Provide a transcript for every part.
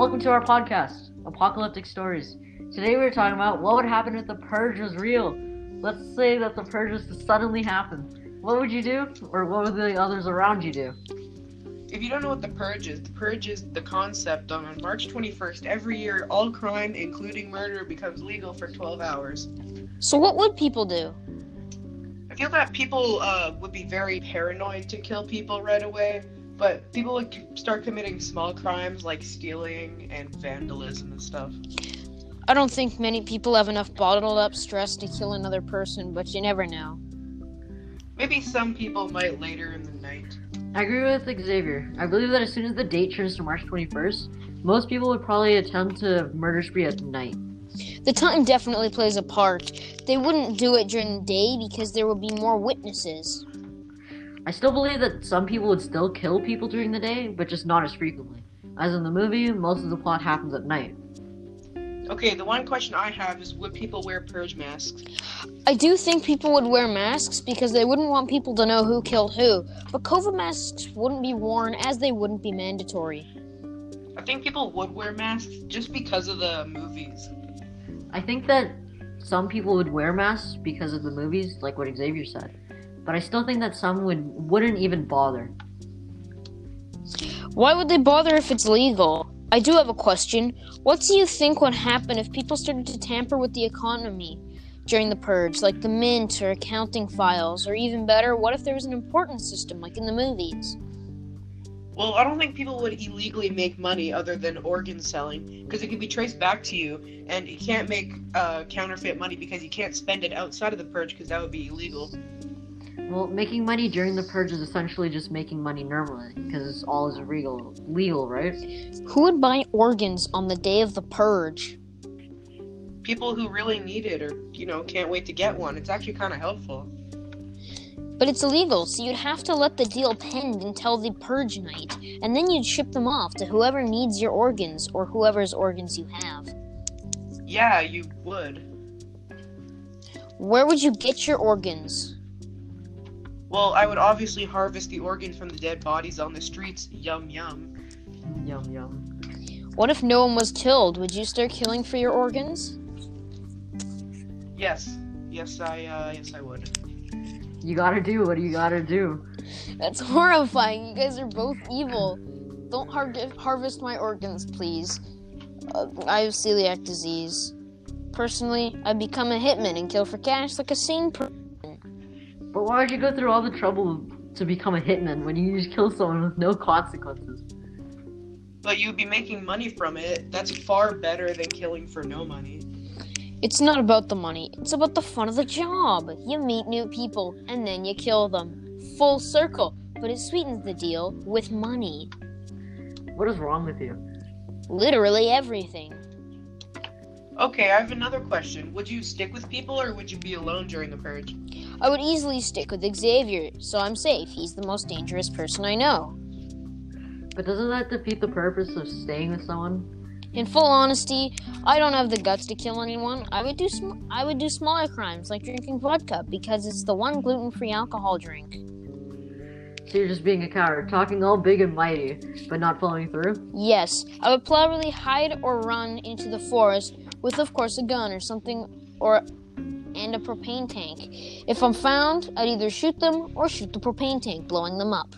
Welcome to our podcast, Apocalyptic Stories. Today we're talking about what would happen if the purge was real. Let's say that the purge was to suddenly happen. What would you do, or what would the others around you do? If you don't know what the purge is, the purge is the concept on March 21st every year, all crime, including murder, becomes legal for 12 hours. So what would people do? I feel that people uh, would be very paranoid to kill people right away, but people would start committing small crimes like stealing and vandalism and stuff. I don't think many people have enough bottled up stress to kill another person, but you never know. Maybe some people might later in the night. I agree with Xavier. I believe that as soon as the date turns to March 21st, most people would probably attempt a murder spree at night. The time definitely plays a part. They wouldn't do it during the day because there would be more witnesses. I still believe that some people would still kill people during the day, but just not as frequently. As in the movie, most of the plot happens at night. Okay, the one question I have is would people wear purge masks? I do think people would wear masks because they wouldn't want people to know who killed who, but COVID masks wouldn't be worn as they wouldn't be mandatory. I think people would wear masks just because of the movies. I think that some people would wear masks because of the movies, like what Xavier said. But I still think that some would wouldn't even bother. Why would they bother if it's legal? I do have a question. What do you think would happen if people started to tamper with the economy during the purge, like the mint or accounting files, or even better, what if there was an important system like in the movies? Well, I don't think people would illegally make money other than organ selling because it can be traced back to you, and you can't make uh, counterfeit money because you can't spend it outside of the purge because that would be illegal. Well, making money during the purge is essentially just making money normally, because all is legal, legal, right? Who would buy organs on the day of the purge? People who really need it or you know can't wait to get one. It's actually kind of helpful. But it's illegal, so you'd have to let the deal pend until the purge night, and then you'd ship them off to whoever needs your organs or whoever's organs you have. Yeah, you would. Where would you get your organs? Well, I would obviously harvest the organs from the dead bodies on the streets. Yum yum. Yum yum. What if no one was killed? Would you start killing for your organs? Yes, yes, I uh, yes I would. You gotta do what you gotta do. That's horrifying. You guys are both evil. Don't har- harvest my organs, please. Uh, I have celiac disease. Personally, I'd become a hitman and kill for cash like a sane person. But why would you go through all the trouble to become a hitman when you just kill someone with no consequences? But you'd be making money from it. That's far better than killing for no money. It's not about the money, it's about the fun of the job. You meet new people and then you kill them. Full circle, but it sweetens the deal with money. What is wrong with you? Literally everything. Okay, I have another question. Would you stick with people or would you be alone during the purge? I would easily stick with Xavier, so I'm safe. He's the most dangerous person I know. But doesn't that defeat the purpose of staying with someone? In full honesty, I don't have the guts to kill anyone. I would do sm- I would do smaller crimes like drinking vodka because it's the one gluten-free alcohol drink. So you're just being a coward, talking all big and mighty, but not following through? Yes, I would probably hide or run into the forest with of course a gun or something or and a propane tank. If I'm found, I'd either shoot them or shoot the propane tank, blowing them up.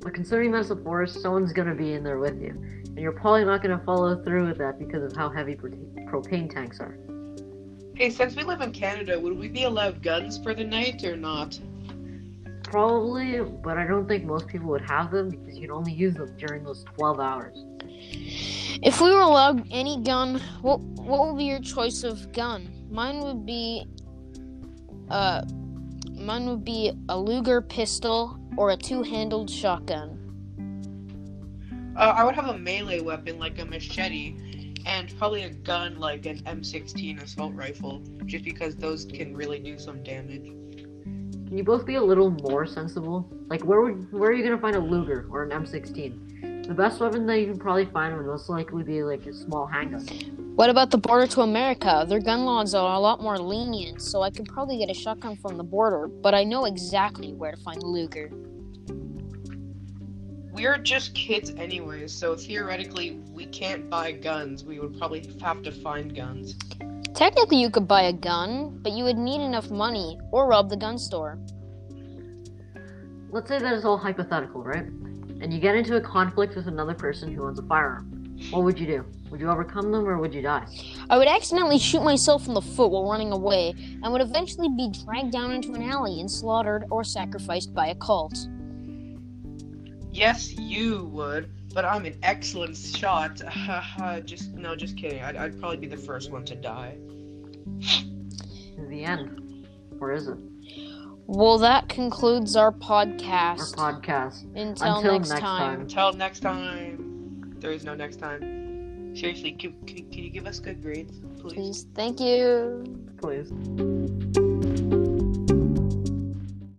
But considering that's a forest, someone's gonna be in there with you. And you're probably not gonna follow through with that because of how heavy pro- propane tanks are. Hey, since we live in Canada, would we be allowed guns for the night or not? Probably, but I don't think most people would have them because you'd only use them during those 12 hours. If we were allowed any gun, what what would be your choice of gun? Mine would be uh mine would be a Luger pistol or a two-handled shotgun. Uh, I would have a melee weapon like a machete, and probably a gun like an M16 assault rifle, just because those can really do some damage. Can you both be a little more sensible? Like, where would where are you gonna find a Luger or an M16? The best weapon that you can probably find would most likely be like a small handgun. What about the border to America? Their gun laws are a lot more lenient, so I could probably get a shotgun from the border, but I know exactly where to find the Luger. we're just kids anyways, so theoretically we can't buy guns. We would probably have to find guns. Technically, you could buy a gun, but you would need enough money or rob the gun store. Let's say that is all hypothetical, right? And you get into a conflict with another person who owns a firearm. What would you do? Would you overcome them or would you die? I would accidentally shoot myself in the foot while running away and would eventually be dragged down into an alley and slaughtered or sacrificed by a cult. Yes, you would, but I'm an excellent shot. just no, just kidding. I'd, I'd probably be the first one to die. The end. Or is it? Well, that concludes our podcast. Our podcast. podcast. Until, Until next, next time. time. Until next time. There is no next time. Seriously, can, can, can you give us good grades, please? Please. Thank you. Please.